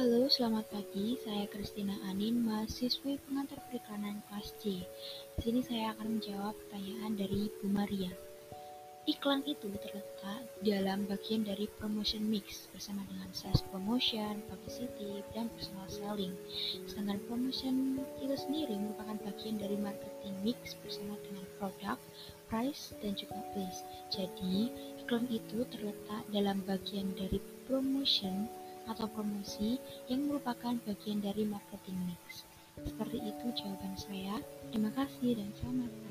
selamat pagi. Saya Kristina Anin, mahasiswi pengantar perikanan kelas C. Di sini saya akan menjawab pertanyaan dari Bu Maria. Iklan itu terletak dalam bagian dari promotion mix bersama dengan sales promotion, publicity, dan personal selling. Sedangkan promotion itu sendiri merupakan bagian dari marketing mix bersama dengan produk, price, dan juga place. Jadi, iklan itu terletak dalam bagian dari promotion atau promosi yang merupakan bagian dari marketing mix. Seperti itu jawaban saya. Terima kasih dan selamat.